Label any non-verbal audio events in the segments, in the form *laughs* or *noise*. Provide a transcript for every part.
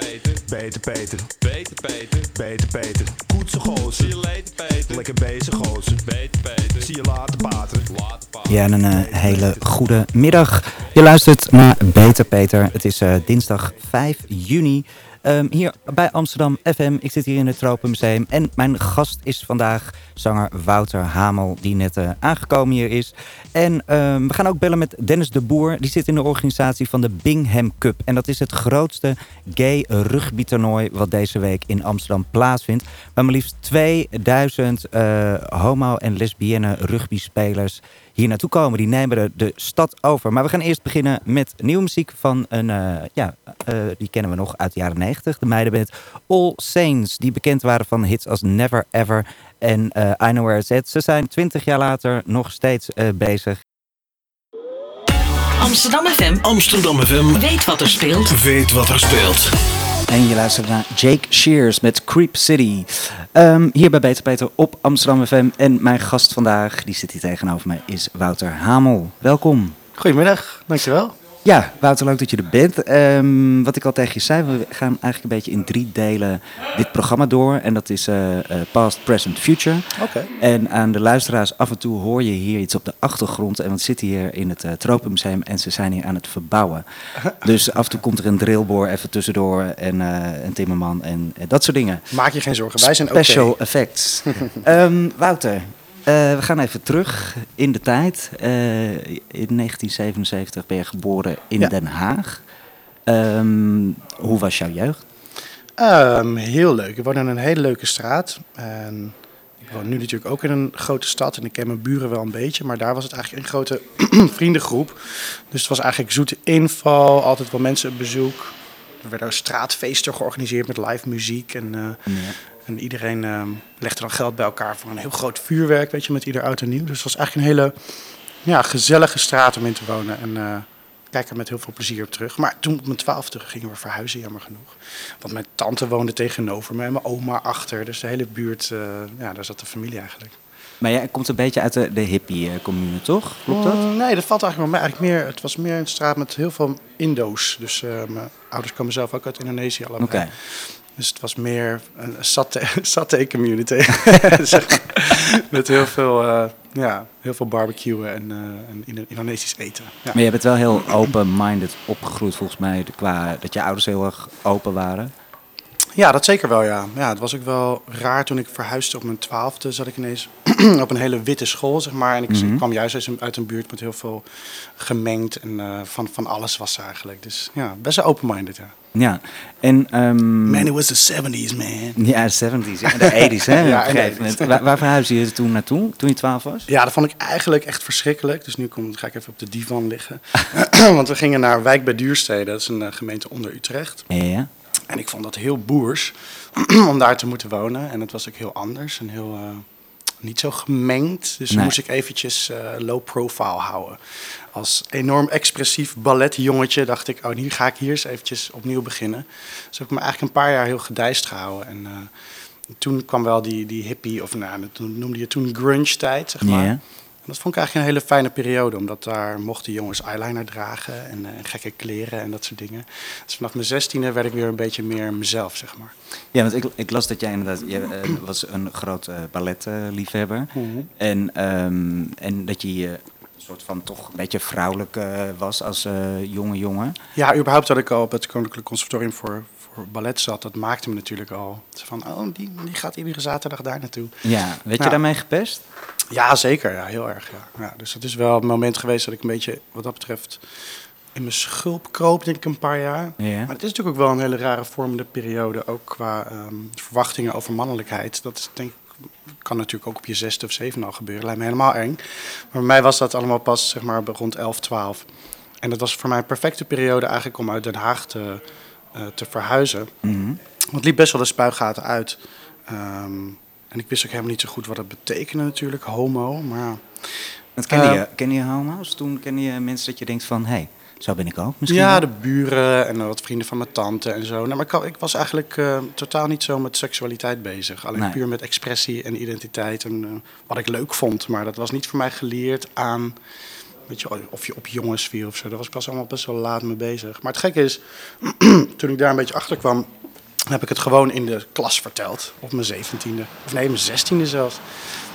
Peter. Beter Peter, Beter Peter. beter Peter. Goed zo Zie gozer, je later Peter. lekker bezig gozer. Beter Peter. Zie je later pater. Later pa. Ja, en een eh, hele goede middag. Je luistert naar Beter Peter. Het is eh, dinsdag 5 juni. Ehm, hier bij Amsterdam FM. Ik zit hier in het Tropenmuseum. En mijn gast is vandaag zanger Wouter Hamel, die net eh, aangekomen hier is. En ehm, we gaan ook bellen met Dennis de Boer. Die zit in de organisatie van de Bingham Cup. En dat is het grootste gay rugbytoernooi wat deze week in Amsterdam plaatsvindt. Waar maar liefst 2000 eh, homo- en lesbienne rugbyspelers hier naartoe komen. Die nemen de, de stad over. Maar we gaan eerst beginnen met nieuwe muziek van een, eh, ja, eh, die kennen we nog uit de jaren 90. De meidenband All Saints, die bekend waren van hits als Never Ever en eh I Know Where It's At. Ze zijn 20 jaar later nog steeds eh, bezig. Amsterdam FM Amsterdam FM weet wat er speelt. weet wat er speelt. En je luistert naar Jake Shears met Creep City. Ehm, hier bij Beter Peter op Amsterdam FM. En mijn gast vandaag, die zit hier tegenover mij, is Wouter Hamel. Welkom. Goedemiddag, dankjewel. Ja, Wouter, leuk dat je er bent. Ehm, wat ik al tegen je zei, we gaan eigenlijk een beetje in drie delen dit programma door. En dat is eh, eh, Past, Present, Future. Oké. En aan de luisteraars, af en toe hoor je hier iets op de achtergrond. En we zitten hier in het uh, Tropenmuseum en ze zijn hier aan het verbouwen. *laughs* Dus af en toe komt er een drillboor even tussendoor en een timmerman en dat soort dingen. Maak je geen zorgen, wij zijn oké. Special effects. *laughs* Ehm, Wouter, we gaan even terug in de tijd. Eh, in 1977 ben je geboren in Ja. Den Haag. Ehm, hoe was jouw jeugd? Ehm, heel leuk. Ik woon in een hele leuke straat. En ik woon nu natuurlijk ook in een grote stad en ik ken mijn buren wel een beetje. Maar daar was het eigenlijk een grote *clears throat* vriendengroep. Dus het was eigenlijk zoete inval, altijd wel mensen op bezoek. Er werden straatfeesten georganiseerd met live muziek. En, eh, en iedereen ehm, legde dan geld bij elkaar voor een heel groot vuurwerk, weet je, met ieder oud en nieuw. Dus het was eigenlijk een hele ja, gezellige straat om in te wonen. En eh, ik kijk er met heel veel plezier op terug. Maar toen op mijn twaalfde gingen we verhuizen, jammer genoeg. Want mijn tante woonde tegenover me en mijn oma achter. Dus de hele buurt, eh, ja, daar zat de familie eigenlijk. Maar jij komt een beetje uit de, de hippie-commune, toch? Klopt dat? Mm, nee, dat valt eigenlijk wel mee. Eigenlijk meer, het was meer een straat met heel veel Indo's. Dus eh, mijn ouders komen zelf ook uit Indonesië allemaal. Dus het was meer een saté *laughs* community. *laughs* zeg maar. Met heel veel, eh, ja, heel veel barbecuen en, eh, en Indonesisch eten. Ja. Maar je bent wel heel open-minded opgegroeid, volgens mij. Qua dat je ouders heel erg open waren. Ja, dat zeker wel, ja. ja. Het was ook wel raar toen ik verhuisde op mijn twaalfde. Zat ik ineens *clears throat* op een hele witte school, zeg maar. En ik, Mhm. kwam juist uit een- buurt met heel veel gemengd. En eh, van, van alles was er eigenlijk. Dus ja, best wel open-minded, ja. Ja. En, ehm, Man, it was the 70s, man. Ja, de 70s *laughs* en de 80s, hè? Ja, en. Waar, waar verhuisde je toen naartoe, toen je 12 was? Ja, dat vond ik eigenlijk echt verschrikkelijk. Dus nu kom, ga ik even op de divan liggen. *clears throat* Want we gingen naar Wijk bij Duurstede. Dat is een eh, gemeente onder Utrecht. Ja, ja. En ik vond dat heel boers *clears throat* om daar te moeten wonen. En het was ook heel anders en heel eh, niet zo gemengd. Dus Nee. moest ik eventjes eh, low profile houden. Als enorm expressief balletjongetje dacht ik, oh, hier ga ik hier eens eventjes opnieuw beginnen. Dus heb ik me eigenlijk een paar jaar heel gedijst gehouden. En eh, toen kwam wel die, die hippie, of nou, dat noemde je toen grunge tijd, zeg maar. Ja. Dat vond ik eigenlijk een hele fijne periode, omdat daar mochten jongens eyeliner dragen en eh, gekke kleren en dat soort dingen. Dus vanaf mijn zestiende werd ik weer een beetje meer mezelf, zeg maar. Ja, want ik, ik las dat jij inderdaad, je eh, *clears throat* was een groot eh, balletliefhebber. en, ehm, en dat je een soort van toch een beetje vrouwelijk was als eh, jonge jongen. Ja, überhaupt dat ik al op het Koninklijk Conservatorium voor, voor ballet zat, dat maakte me natuurlijk al van, oh, die, die gaat iedere zaterdag daar naartoe. Ja, werd je Ja. daarmee gepest? Ja, zeker. Ja, heel erg. Ja. Ja, dus het is wel een moment geweest dat ik een beetje, wat dat betreft, in mijn schulp kroop, denk ik, een paar jaar. Ja. Maar het is natuurlijk ook wel een hele rare vormende periode, ook qua ehm, verwachtingen over mannelijkheid. Dat is, denk ik, kan natuurlijk ook op je zesde of zevende al gebeuren. Lijkt me helemaal eng. Maar bij mij was dat allemaal pas zeg maar, rond 11, 12. En dat was voor mij een perfecte periode eigenlijk om uit Den Haag te, te verhuizen. Mhm. Want het liep best wel de spuigaten uit. Ehm, en ik wist ook helemaal niet zo goed wat dat betekende natuurlijk, homo. Maar. Want Eh, je, kende je homo's? Toen kende je mensen dat je denkt van, hé, hey, zo ben ik ook misschien Ja, de buren en wat vrienden van mijn tante en zo. Nou, maar ik, ik was eigenlijk eh, totaal niet zo met seksualiteit bezig. Alleen Nee. puur met expressie en identiteit en eh, wat ik leuk vond. Maar dat was niet voor mij geleerd aan Je, of je op jongens viel of zo. Daar was ik pas allemaal best wel laat mee bezig. Maar het gekke is, *clears throat* toen ik daar een beetje achter kwam, heb ik het gewoon in de klas verteld. Op mijn zeventiende. Of nee, mijn zestiende zelfs.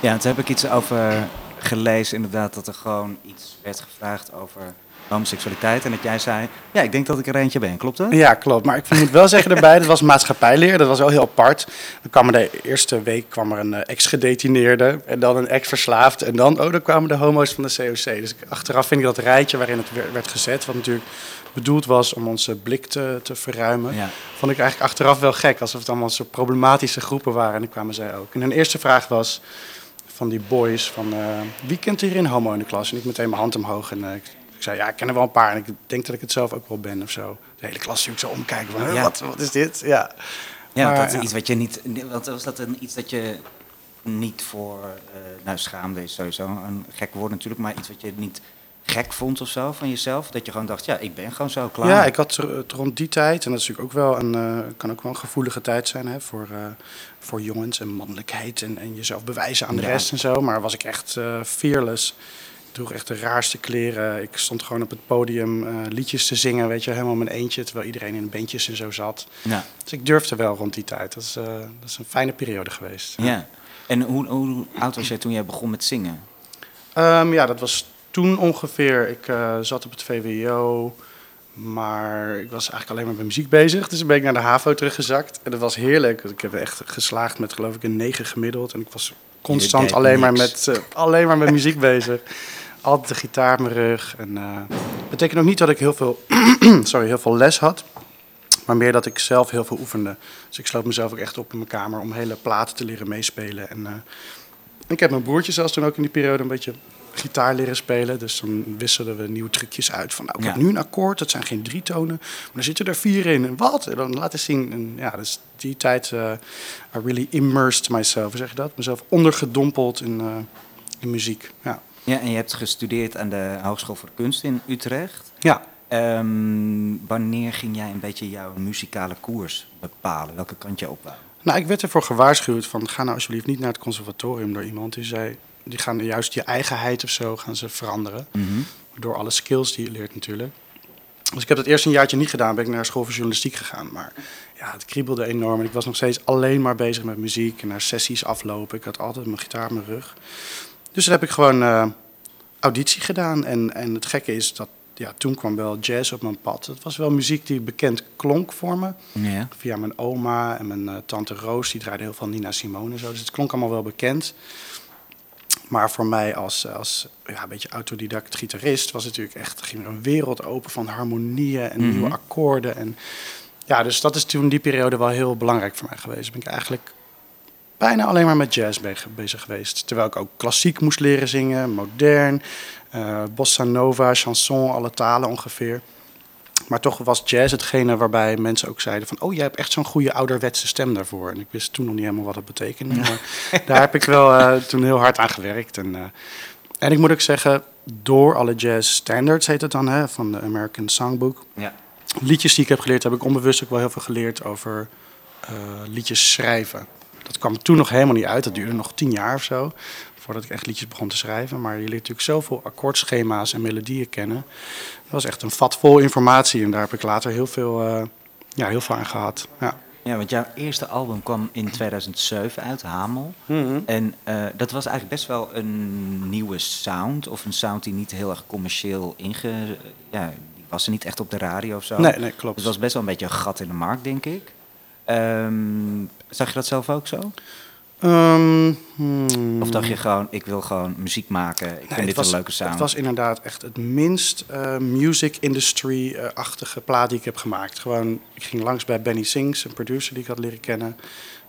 Ja, toen heb ik iets over gelezen, inderdaad, dat er gewoon iets werd gevraagd over homoseksualiteit. En dat jij zei, ja, ik denk dat ik er eentje ben. Klopt dat? Ja, klopt. Maar ik moet wel zeggen erbij, dat was maatschappijleer. Dat was wel heel apart. Dan kwam er de eerste week kwam er een eh, ex-gedetineerde en dan een ex-verslaafd. En dan, oh, dan kwamen de homo's van de COC. Dus achteraf vind ik dat rijtje waarin het wer- werd gezet, wat natuurlijk bedoeld was om onze blik te, te verruimen, Ja. vond ik eigenlijk achteraf wel gek. Alsof het allemaal zo problematische groepen waren. En die kwamen zij ook. En hun eerste vraag was van die boys van, eh, wie kent hier een homo in de klas? En ik meteen mijn hand omhoog en eh, ik, ik zei, ja, ik ken er wel een paar. En ik denk dat ik het zelf ook wel ben of zo. De hele klas natuurlijk zo omkijken van, Ja. wat, wat is dit? Ja. Ja, Maar, dat is ja. iets wat je niet. Wat was dat een, iets dat je niet voor. eh, nou, schaamde is sowieso een gek woord natuurlijk, maar iets wat je niet gek vond of zo van jezelf? Dat je gewoon dacht, ja, ik ben gewoon zo klaar. Ja, ik had het rond die tijd, en dat is natuurlijk ook wel een, eh, kan ook wel een gevoelige tijd zijn hè, voor, eh, voor jongens en mannelijkheid en, en jezelf bewijzen aan de Ja. rest en zo. Maar was ik echt fearless. Droeg echt de raarste kleren. Ik stond gewoon op het podium eh, liedjes te zingen, weet je, helemaal in mijn eentje, terwijl iedereen in bandjes en zo zat. Ja. Dus ik durfde wel rond die tijd. Dat is, eh, dat is een fijne periode geweest. ja. En hoe, hoe oud was jij toen jij begon met zingen? Ehm, ja, dat was toen ongeveer. Ik eh, zat op het VWO, maar ik was eigenlijk alleen maar met muziek bezig. Dus ben ik naar de HAVO teruggezakt. En dat was heerlijk. Ik heb echt geslaagd met geloof ik een 9 gemiddeld. En ik was constant alleen maar, met, alleen maar met muziek *laughs* bezig. Altijd de gitaar in mijn rug. En eh betekent ook niet dat ik heel veel, *clears throat* sorry, heel veel les had. Maar meer dat ik zelf heel veel oefende. Dus ik sloot mezelf ook echt op in mijn kamer om hele platen te leren meespelen. En eh, ik heb mijn broertje zelfs toen ook in die periode een beetje gitaar leren spelen. Dus dan wisselden we nieuwe trucjes uit. Van nou, ik Ja. heb nu een akkoord, dat zijn geen drie tonen. Maar er zitten er vier in. En wat? En dan laten zien. En ja, dus die tijd, eh I really immersed myself. Hoe zeg je dat? Mezelf ondergedompeld in, in muziek. Ja. Ja, en je hebt gestudeerd aan de Hogeschool voor de Kunst in Utrecht. ja. Ehm, wanneer ging jij een beetje jouw muzikale koers bepalen? Welke kant je op wou? Nou, ik werd ervoor gewaarschuwd van ga nou alsjeblieft niet naar het conservatorium door iemand die zei, die gaan juist je eigenheid of zo gaan ze veranderen. Door alle skills die je leert natuurlijk. Dus ik heb dat eerst een jaartje niet gedaan, ben ik naar school voor journalistiek gegaan. Maar ja, het kriebelde enorm. En ik was nog steeds alleen maar bezig met muziek en naar sessies aflopen. Ik had altijd mijn gitaar in mijn rug. Dus toen heb ik gewoon eh, auditie gedaan. En, en het gekke is dat ja, toen kwam wel jazz op mijn pad. Het was wel muziek die bekend klonk voor me. Ja. Via mijn oma en mijn eh, tante Roos, die draaide heel veel Nina Simone en zo. Dus het klonk allemaal wel bekend. Maar voor mij als, als ja, een beetje autodidact gitarist was het natuurlijk echt... ging er een wereld open van harmonieën en Mhm. nieuwe akkoorden. En, ja, dus dat is toen die periode wel heel belangrijk voor mij geweest. Ben ik eigenlijk bijna alleen maar met jazz be- bezig geweest. Terwijl ik ook klassiek moest leren zingen, modern, eh, bossa nova, chanson, alle talen ongeveer. Maar toch was jazz hetgene waarbij mensen ook zeiden van... oh, jij hebt echt zo'n goede ouderwetse stem daarvoor. En ik wist toen nog niet helemaal wat het betekende. Maar daar heb ik wel eh, toen heel hard aan gewerkt. En, eh, en ik moet ook zeggen, door alle jazz standards heet het dan... Hè, van de American Songbook. Ja. Liedjes die ik heb geleerd, heb ik onbewust ook wel heel veel geleerd over liedjes schrijven. Dat kwam toen nog helemaal niet uit. Dat duurde nog tien jaar of zo. Voordat ik echt liedjes begon te schrijven. Maar je leert natuurlijk zoveel akkoordschema's en melodieën kennen. Dat was echt een vat vol informatie. En daar heb ik later heel veel, eh, ja, heel veel aan gehad. Ja. ja, want jouw eerste album kwam in 2007 uit, Hamel. En eh, dat was eigenlijk best wel een nieuwe sound. Of een sound die niet heel erg commercieel inge... Ja, die was er niet echt op de radio of zo. Nee, nee, klopt. Dus het was best wel een beetje een gat in de markt, denk ik. Ehm, zag je dat zelf ook zo? Ehm, hmm. Of dacht je gewoon, ik wil gewoon muziek maken. Ik Nee, vind dit was, een leuke sound. Het was inderdaad echt het minst eh, music industry-achtige plaat die ik heb gemaakt. Gewoon, ik ging langs bij Benny Sings, een producer die ik had leren kennen,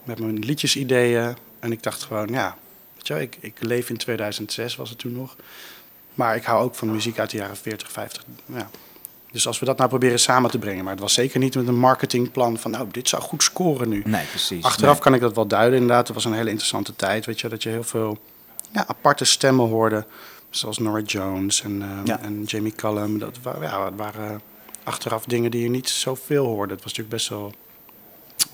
met mijn liedjesideeën. En ik dacht gewoon, ja, weet je, ik, ik leef in 2006 was het toen nog. Maar ik hou ook van muziek uit de jaren 40, 50. Ja. Dus als we dat nou proberen samen te brengen. Maar het was zeker niet met een marketingplan van, nou, dit zou goed scoren nu. Nee, precies. Achteraf Nee. kan ik dat wel duiden, inderdaad. Het was een hele interessante tijd, weet je, dat je heel veel ja, aparte stemmen hoorde. Zoals Nora Jones en, eh, Ja. en Jamie Cullum. Dat waren, ja, dat waren achteraf dingen die je niet zoveel hoorde. Het was natuurlijk best wel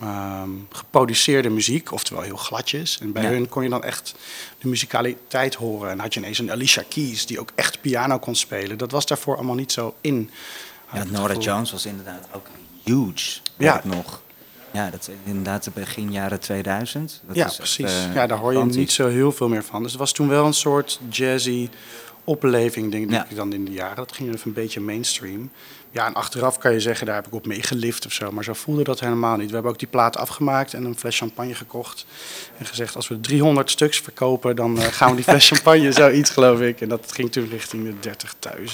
ehm, geproduceerde muziek, oftewel heel gladjes. En bij Ja. hun kon je dan echt de muzikaliteit horen. En had je ineens een Alicia Keys die ook echt piano kon spelen. Dat was daarvoor allemaal niet zo in. Ja, Nora. Jones was inderdaad ook huge. Ja. Nog. Ja, dat is inderdaad begin jaren 2000. Dat ja, is echt, precies. eh, ja, daar hoor je niet zo heel veel meer van. Dus het was toen wel een soort jazzy opleving, denk Ja. ik dan in de jaren. Dat ging even een beetje mainstream. Ja, en achteraf kan je zeggen, daar heb ik op meegelift of zo. Maar zo voelde dat helemaal niet. We hebben ook die plaat afgemaakt en een fles champagne gekocht. En gezegd, als we 300 stuks verkopen, dan eh, gaan we die fles *laughs* champagne, zoiets geloof ik. En dat ging toen richting de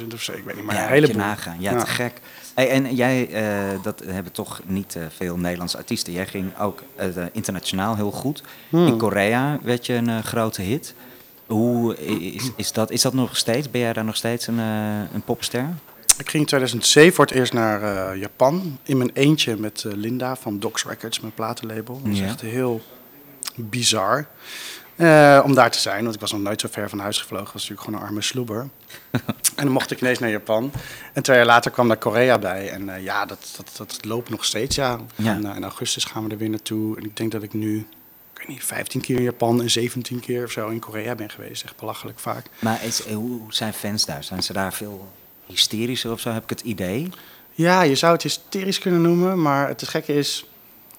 30.000 of zo. Ik weet niet, maar ja, een heleboel. nagaan. Ja, Ja. te gek. Hey, en jij, eh, dat hebben toch niet eh, veel Nederlandse artiesten. Jij ging ook internationaal heel goed. Hmm. In Korea werd je een grote hit. Hoe is, is, dat, is dat nog steeds? Ben jij daar nog steeds een, een popster? Ik ging in 2007 voor het eerst naar eh, Japan. In mijn eentje met eh, Linda van Docs Records, mijn platenlabel. Dat Ja. echt heel bizar. eh, om daar te zijn, want ik was nog nooit zo ver van huis gevlogen. was natuurlijk gewoon een arme sloeber. *laughs* en dan mocht ik ineens naar Japan. En twee jaar later kwam daar Korea bij. En ja, dat, dat, dat loopt nog steeds, ja. Ja. En, in augustus gaan we er weer naartoe. En ik denk dat ik nu, ik weet niet, 15 keer in Japan en 17 keer of zo in Korea ben geweest. Echt belachelijk vaak. Maar is, hoe zijn fans daar? Zijn ze daar veel hysterischer of zo? Heb ik het idee? Ja, je zou het hysterisch kunnen noemen, maar het gekke is...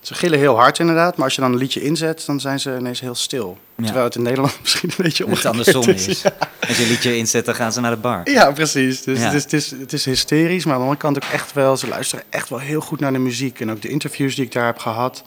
Ze gillen heel hard inderdaad, maar als je dan een liedje inzet, dan zijn ze ineens heel stil. Ja. Terwijl het in Nederland *laughs* misschien een beetje Het omgekeerd andersom is. is. Als je een liedje inzet, dan gaan ze naar de bar. Ja, precies. Dus Ja. Het, is, het, is, het is hysterisch, maar aan de andere kant ook echt wel... Ze luisteren echt wel heel goed naar de muziek. En ook de interviews die ik daar heb gehad,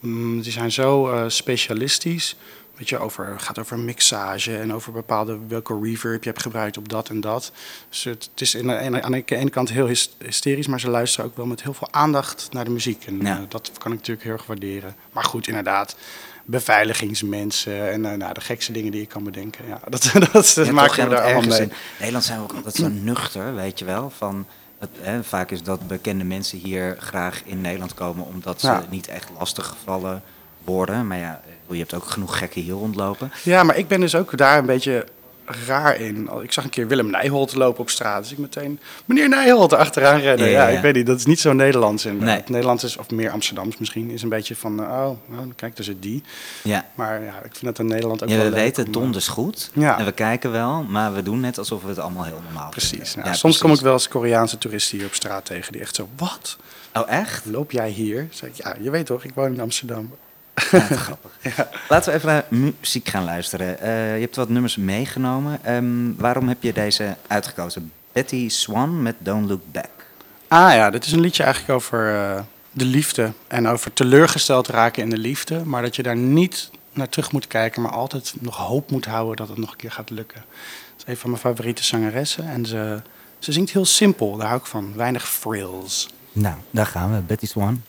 mm, die zijn zo eh, specialistisch. Weet je, over, gaat over mixage en over bepaalde welke reverb je hebt gebruikt op dat en dat. Dus het, het is in, aan aan de ene kant heel hys- hysterisch, maar ze luisteren ook wel met heel veel aandacht naar de muziek. En Ja. eh, dat kan ik natuurlijk heel erg waarderen. Maar goed, inderdaad, beveiligingsmensen en eh, nou, de gekste dingen die je kan bedenken. Ja, *laughs* dat dat, Ja, maakt me daar allemaal mee. In Nederland zijn we ook altijd zo nuchter, weet je wel. Van, het, hè, vaak is dat bekende mensen hier graag in Nederland komen omdat ze Ja. niet echt lastig gevallen worden. Maar ja, je hebt ook genoeg gekken hier rondlopen. Ja, maar ik ben dus ook daar een beetje raar in. Ik zag een keer Willem Nijholt lopen op straat. Dus ik meteen, meneer Nijholt, achteraan rennen. Ja, Ja, ja, ja. ik weet niet, dat is niet zo Nederlands inderdaad. Nee. Nederlands is, of meer Amsterdams misschien, is een beetje van, eh, oh, nou, kijk, daar zit die. Ja, Maar ja, ik vind dat in Nederland ook ja wel we leuk weten het eh, donders goed. Ja. En we kijken wel, maar we doen net alsof we het allemaal heel normaal Precies. Nou, Ja, soms kom ik wel eens Koreaanse toeristen hier op straat tegen die echt zo, wat? Oh, echt? Loop jij hier? Zeg ik, ja, je weet toch, ik woon in Amsterdam. Ja, grappig. *laughs* Laten we even naar muziek gaan luisteren. Eh, je hebt wat nummers meegenomen. Ehm, waarom heb je deze uitgekozen? Betty Swan met Don't Look Back. Ah ja, dit is een liedje eigenlijk over eh, de liefde. En over teleurgesteld raken in de liefde. Maar dat je daar niet naar terug moet kijken, maar altijd nog hoop moet houden dat het nog een keer gaat lukken. Dat is een van mijn favoriete zangeressen. En ze, ze zingt heel simpel, daar hou ik van. Weinig frills. Nou, daar gaan we. Betty Swan.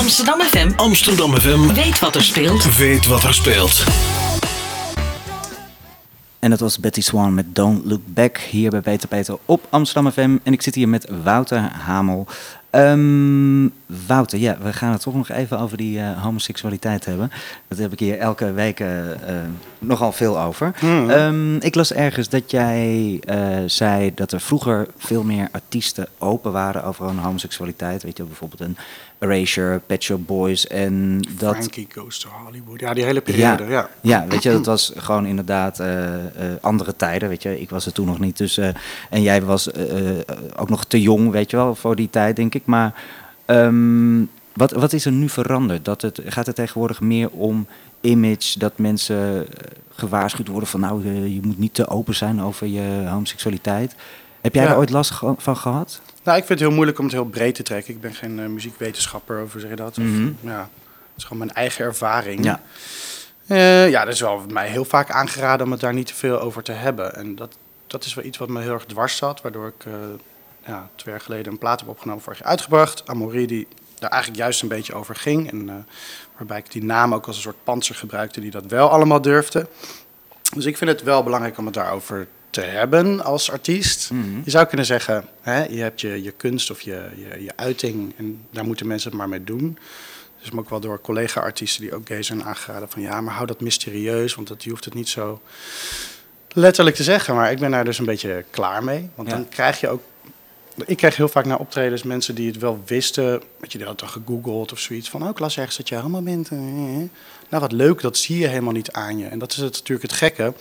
Amsterdam FM Amsterdam FM weet wat er speelt. weet wat er speelt. En dat was Betty Swan met Don't Look Back hier bij Peter Peter op Amsterdam FM. En ik zit hier met Wouter Hamel. Ehm, Wouter, ja, we gaan het toch nog even over die eh, homoseksualiteit hebben. Dat heb ik hier elke week eh, eh, nogal veel over. Ehm, ik las ergens dat jij zei dat er vroeger veel meer artiesten open waren over hun homoseksualiteit. Weet je, bijvoorbeeld een Erasure, Pet Shop Boys en dat... Frankie Goes to Hollywood. Ja, die hele periode, ja. Ja, weet je, dat was gewoon inderdaad andere tijden, weet je. Ik was er toen nog niet, dus... en jij was ook nog te jong, weet je wel, voor die tijd, denk ik. Maar ehm, wat, wat is er nu veranderd? Dat het, gaat het tegenwoordig meer om image, dat mensen eh, gewaarschuwd worden van... nou, eh, je moet niet te open zijn over je homoseksualiteit. Heb jij Ja. er ooit last van gehad? Nou, ik vind het heel moeilijk om het heel breed te trekken. Ik ben geen eh, muziekwetenschapper, of zeg je dat? Of, Mhm. ja, het is gewoon mijn eigen ervaring. Ja. Ja, dat is wel mij heel vaak aangeraden om het daar niet te veel over te hebben. En dat, dat is wel iets wat me heel erg dwars zat, waardoor ik ja, twee jaar geleden een plaat heb opgenomen, vorig jaar uitgebracht. Amorie, die daar eigenlijk juist een beetje over ging. En eh, waarbij ik die naam ook als een soort panzer gebruikte die dat wel allemaal durfde. Dus ik vind het wel belangrijk om het daarover te hebben als artiest. Mhm. Je zou kunnen zeggen, hè, je hebt je, je kunst of je, je, je uiting en daar moeten mensen het maar mee doen. Dus maar ook wel door collega-artiesten die ook gay zijn aangeraden van ja, maar hou dat mysterieus, want dat, je hoeft het niet zo letterlijk te zeggen. Maar ik ben daar dus een beetje klaar mee. Want Ja. dan krijg je ook ik kreeg heel vaak naar optredens mensen die het wel wisten. Weet je, die hadden dan gegoogeld of zoiets van... oh, ik las ergens dat je homo bent. eh, eh, eh. Nou, wat leuk, dat zie je helemaal niet aan je. En dat is het, natuurlijk het gekke.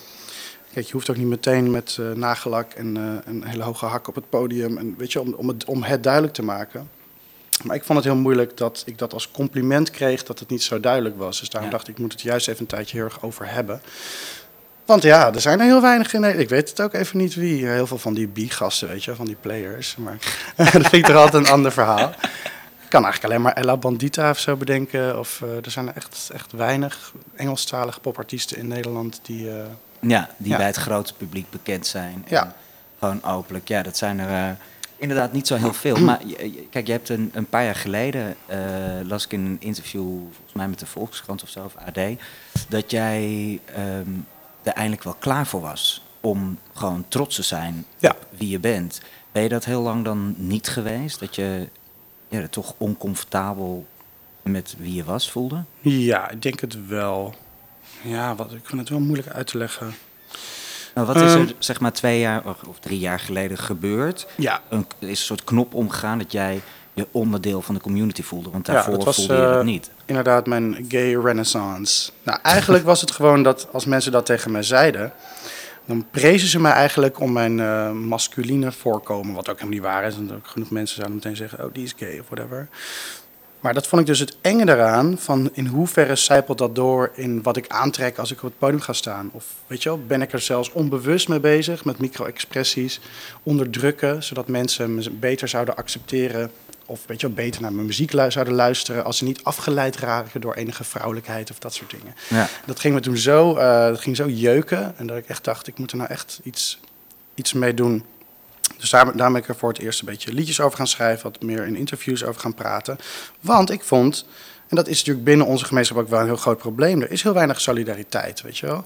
Kijk, je hoeft ook niet meteen met nagellak en een hele hoge hak op het podium... En, weet je, om, om, het, om het duidelijk te maken. Maar ik vond het heel moeilijk dat ik dat als compliment kreeg... dat het niet zo duidelijk was. Dus daarom Ja. dacht ik, ik moet het juist even een tijdje heel erg over hebben... Want ja, er zijn er heel weinig in Nederland. Ik weet het ook even niet wie. Heel veel van die B-gasten, weet je, van die players. Maar *laughs* dat vind ik toch altijd een ander verhaal. Ik kan eigenlijk alleen maar Ella Bandita of zo bedenken. Of eh, er zijn er echt, echt weinig Engelstalige popartiesten in Nederland die... eh, Ja, die Ja. bij het grote publiek bekend zijn. En Ja. Gewoon openlijk. Ja, dat zijn er eh, inderdaad niet zo heel veel. *clears throat* Maar kijk, je hebt een, een paar jaar geleden, eh, las ik in een interview, volgens mij met de Volkskrant of zo, of AD, dat jij ehm, er eindelijk wel klaar voor was om gewoon trots te zijn Ja. op wie je bent. Ben je dat heel lang dan niet geweest? Dat je ja, er toch oncomfortabel met wie je was voelde? ja, ik denk het wel. Ja, wat, ik vind het wel moeilijk uit te leggen. Nou, wat is Ehm. er zeg maar twee jaar of drie jaar geleden gebeurd? Ja, een, is een soort knop omgegaan dat jij je onderdeel van de community voelde. Want daarvoor was, voelde je eh, dat niet. inderdaad mijn gay renaissance. Nou, eigenlijk was het gewoon dat als mensen dat tegen mij zeiden, dan prezen ze mij eigenlijk om mijn eh, masculine voorkomen, wat ook helemaal niet waar is. En ook genoeg mensen zouden meteen zeggen, oh, die is gay of whatever. Maar dat vond ik dus het enge daaraan, van in hoeverre zijpelt dat door in wat ik aantrek als ik op het podium ga staan. Of weet je wel, ben ik er zelfs onbewust mee bezig met micro-expressies, onderdrukken, zodat mensen me beter zouden accepteren of weet je wel, beter naar mijn muziek zouden luisteren als ze niet afgeleid raken door enige vrouwelijkheid of dat soort dingen. Ja. Dat ging me toen zo, eh, dat ging zo jeuken en dat ik echt dacht, ik moet er nou echt iets, iets mee doen. Dus daar, daar ben ik er voor het eerst een beetje liedjes over gaan schrijven, wat meer in interviews over gaan praten. Want ik vond, en dat is natuurlijk binnen onze gemeenschap ook wel een heel groot probleem, er is heel weinig solidariteit, weet je wel.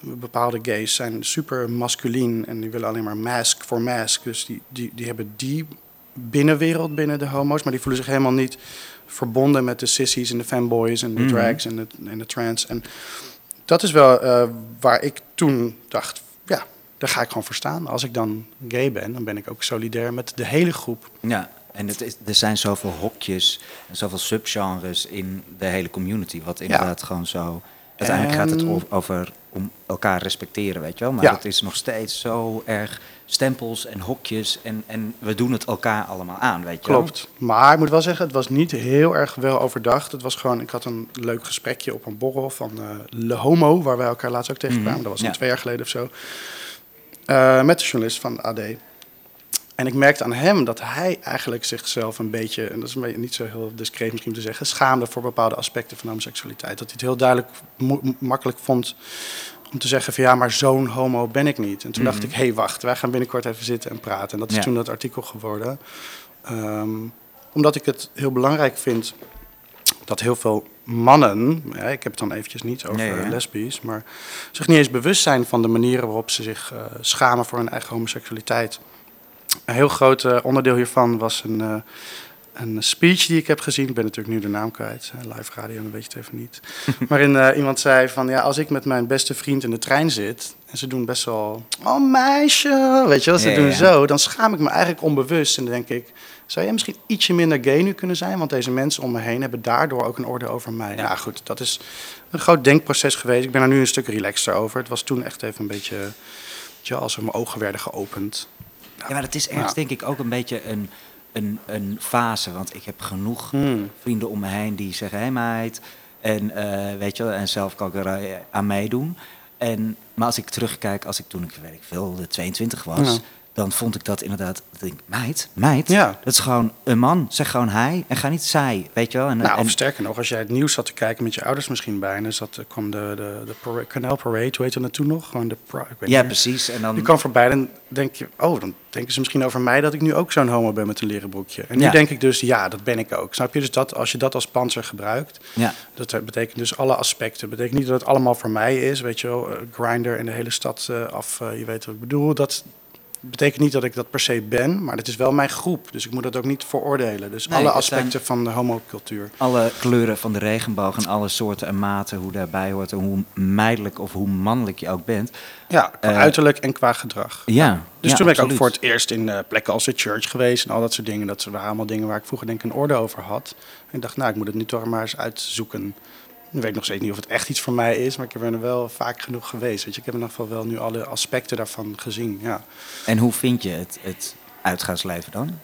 Bepaalde gays zijn super masculien en die willen alleen maar mask voor mask. Dus die, die, die hebben die binnenwereld binnen de homo's, maar die voelen zich helemaal niet verbonden met de sissies en de fanboys en de Mhm. drags en de, en de trans. En dat is wel eh, waar ik toen dacht, ja, daar ga ik gewoon voor staan. Als ik dan gay ben, dan ben ik ook solidair met de hele groep. ja. En het is, er zijn zoveel hokjes en zoveel subgenres in de hele community. Wat inderdaad gewoon zo... Uiteindelijk gaat het o- over om elkaar respecteren, weet je wel. Maar Ja. het is nog steeds zo erg stempels en hokjes. En, en we doen het elkaar allemaal aan, weet je wel. Klopt. Maar ik moet wel zeggen, het was niet heel erg wel overdacht. Het was gewoon, ik had een leuk gesprekje op een borrel van eh Le Homo, waar wij elkaar laatst ook tegenkwamen. Mhm, Dat was ja. twee jaar geleden of zo. Eh, met de journalist van de AD. En ik merkte aan hem dat hij eigenlijk zichzelf een beetje, en dat is een beetje niet zo heel discreet misschien om te zeggen, schaamde voor bepaalde aspecten van homoseksualiteit. Dat hij het heel duidelijk makkelijk vond om te zeggen van ja, maar zo'n homo ben ik niet. En toen dacht ik, hé hey, wacht, wij gaan binnenkort even zitten en praten. En dat is Ja. toen dat artikel geworden. Ehm, omdat ik het heel belangrijk vind dat heel veel mannen, ja, ik heb het dan eventjes niet over ja. lesbisch, maar zich niet eens bewust zijn van de manieren waarop ze zich eh, schamen voor hun eigen homoseksualiteit. Een heel groot eh, onderdeel hiervan was een, eh, een speech die ik heb gezien. Ik ben natuurlijk nu de naam kwijt. live radio, dan weet je het even niet. *laughs* Waarin eh, iemand zei van, ja, als ik met mijn beste vriend in de trein zit... en ze doen best wel, oh meisje, weet je wel, ze Ja, doen ja. zo... dan schaam ik me eigenlijk onbewust en dan denk ik... zou jij misschien ietsje minder gay nu kunnen zijn? Want deze mensen om me heen hebben daardoor ook een oordeel over mij. Ja, goed, dat is een groot denkproces geweest. Ik ben er nu een stuk relaxter over. Het was toen echt even een beetje... weet je als er mijn ogen werden geopend. Ja, maar het is ergens denk ik ook een beetje een, een, een fase. Want ik heb genoeg Hmm. vrienden om me heen die zeggen... hé hey meid, en, eh, weet je en zelf kan ik er aan meedoen. En, maar als ik terugkijk, als ik toen ik, weet ik veel, de 22 was... Dan vond ik dat inderdaad... dat ik, meid, meid, Ja. dat is gewoon een man. Zeg gewoon hij en ga niet zij, weet je wel. En, Nou, en, of sterker nog, als jij het nieuws zat te kijken met je ouders misschien bij... en dan zat, er kwam de, de, de para- Canal Parade, hoe heet dat toen nog? Gewoon de... pra- ik weet ja, meer. precies. En dan, Je kwam voorbij en denk je, oh, dan denken ze misschien over mij dat ik nu ook zo'n homo ben met een leren broekje. En nu Ja. denk ik dus, ja, dat ben ik ook. Snap je? Dus dat, als je dat als panzer gebruikt, ja, dat betekent dus alle aspecten. Dat betekent niet dat het allemaal voor mij is, weet je wel, Grinder in de hele stad eh, af, eh, je weet wat ik bedoel. Dat, betekent niet dat ik dat per se ben, maar het is wel mijn groep. Dus ik moet dat ook niet veroordelen. Dus Nee, alle aspecten van de homocultuur. Alle kleuren van de regenboog en alle soorten en maten, hoe daarbij hoort en hoe meidelijk of hoe mannelijk je ook bent. Ja, qua Eh, uiterlijk en qua gedrag. Ja, Dus ja, toen ben ik ook voor het eerst in eh, plekken als de church geweest en al dat soort dingen. Dat waren allemaal dingen waar ik vroeger denk ik een orde over had. En ik dacht, nou, ik moet het nu toch maar eens uitzoeken. Nu weet ik nog steeds niet of het echt iets voor mij is, maar ik ben er wel vaak genoeg geweest. Weet je, ik heb in ieder geval wel nu alle aspecten daarvan gezien. Ja, En hoe vind je het, het uitgaansleven dan?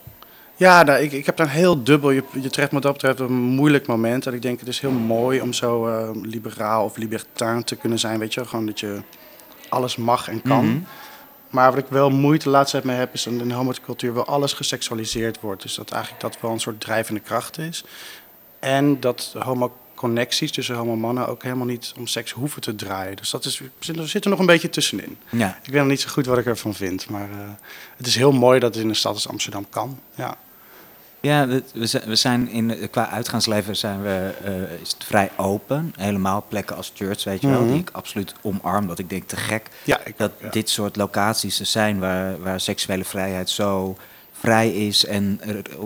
ja nou, ik, ik heb daar een heel dubbel. Je, je treft me dat betreft een moeilijk moment. En ik denk, het is heel mooi om zo eh, liberaal of libertair te kunnen zijn. Weet je, gewoon dat je alles mag en kan. Mhm. Maar wat ik wel moeite laatst tijd mee heb, is dat in de homocultuur wel alles geseksualiseerd wordt. Dus dat eigenlijk dat wel een soort drijvende kracht is. En dat homo-connecties tussen homo-mannen ook helemaal niet om seks hoeven te draaien. Dus dat is, er zit er nog een beetje tussenin. Ja, Ik weet nog niet zo goed wat ik ervan vind. Maar eh, het is heel mooi dat het in een stad als Amsterdam kan. Ja. ja we, zijn- we zijn in, qua uitgaansleven zijn we, eh, is het vrij open. Helemaal plekken als church, weet je wel, Mhm. die ik absoluut omarm. Dat ik denk te gek Ja, ik dat ja. dit soort locaties er zijn waar, waar seksuele vrijheid zo vrij is en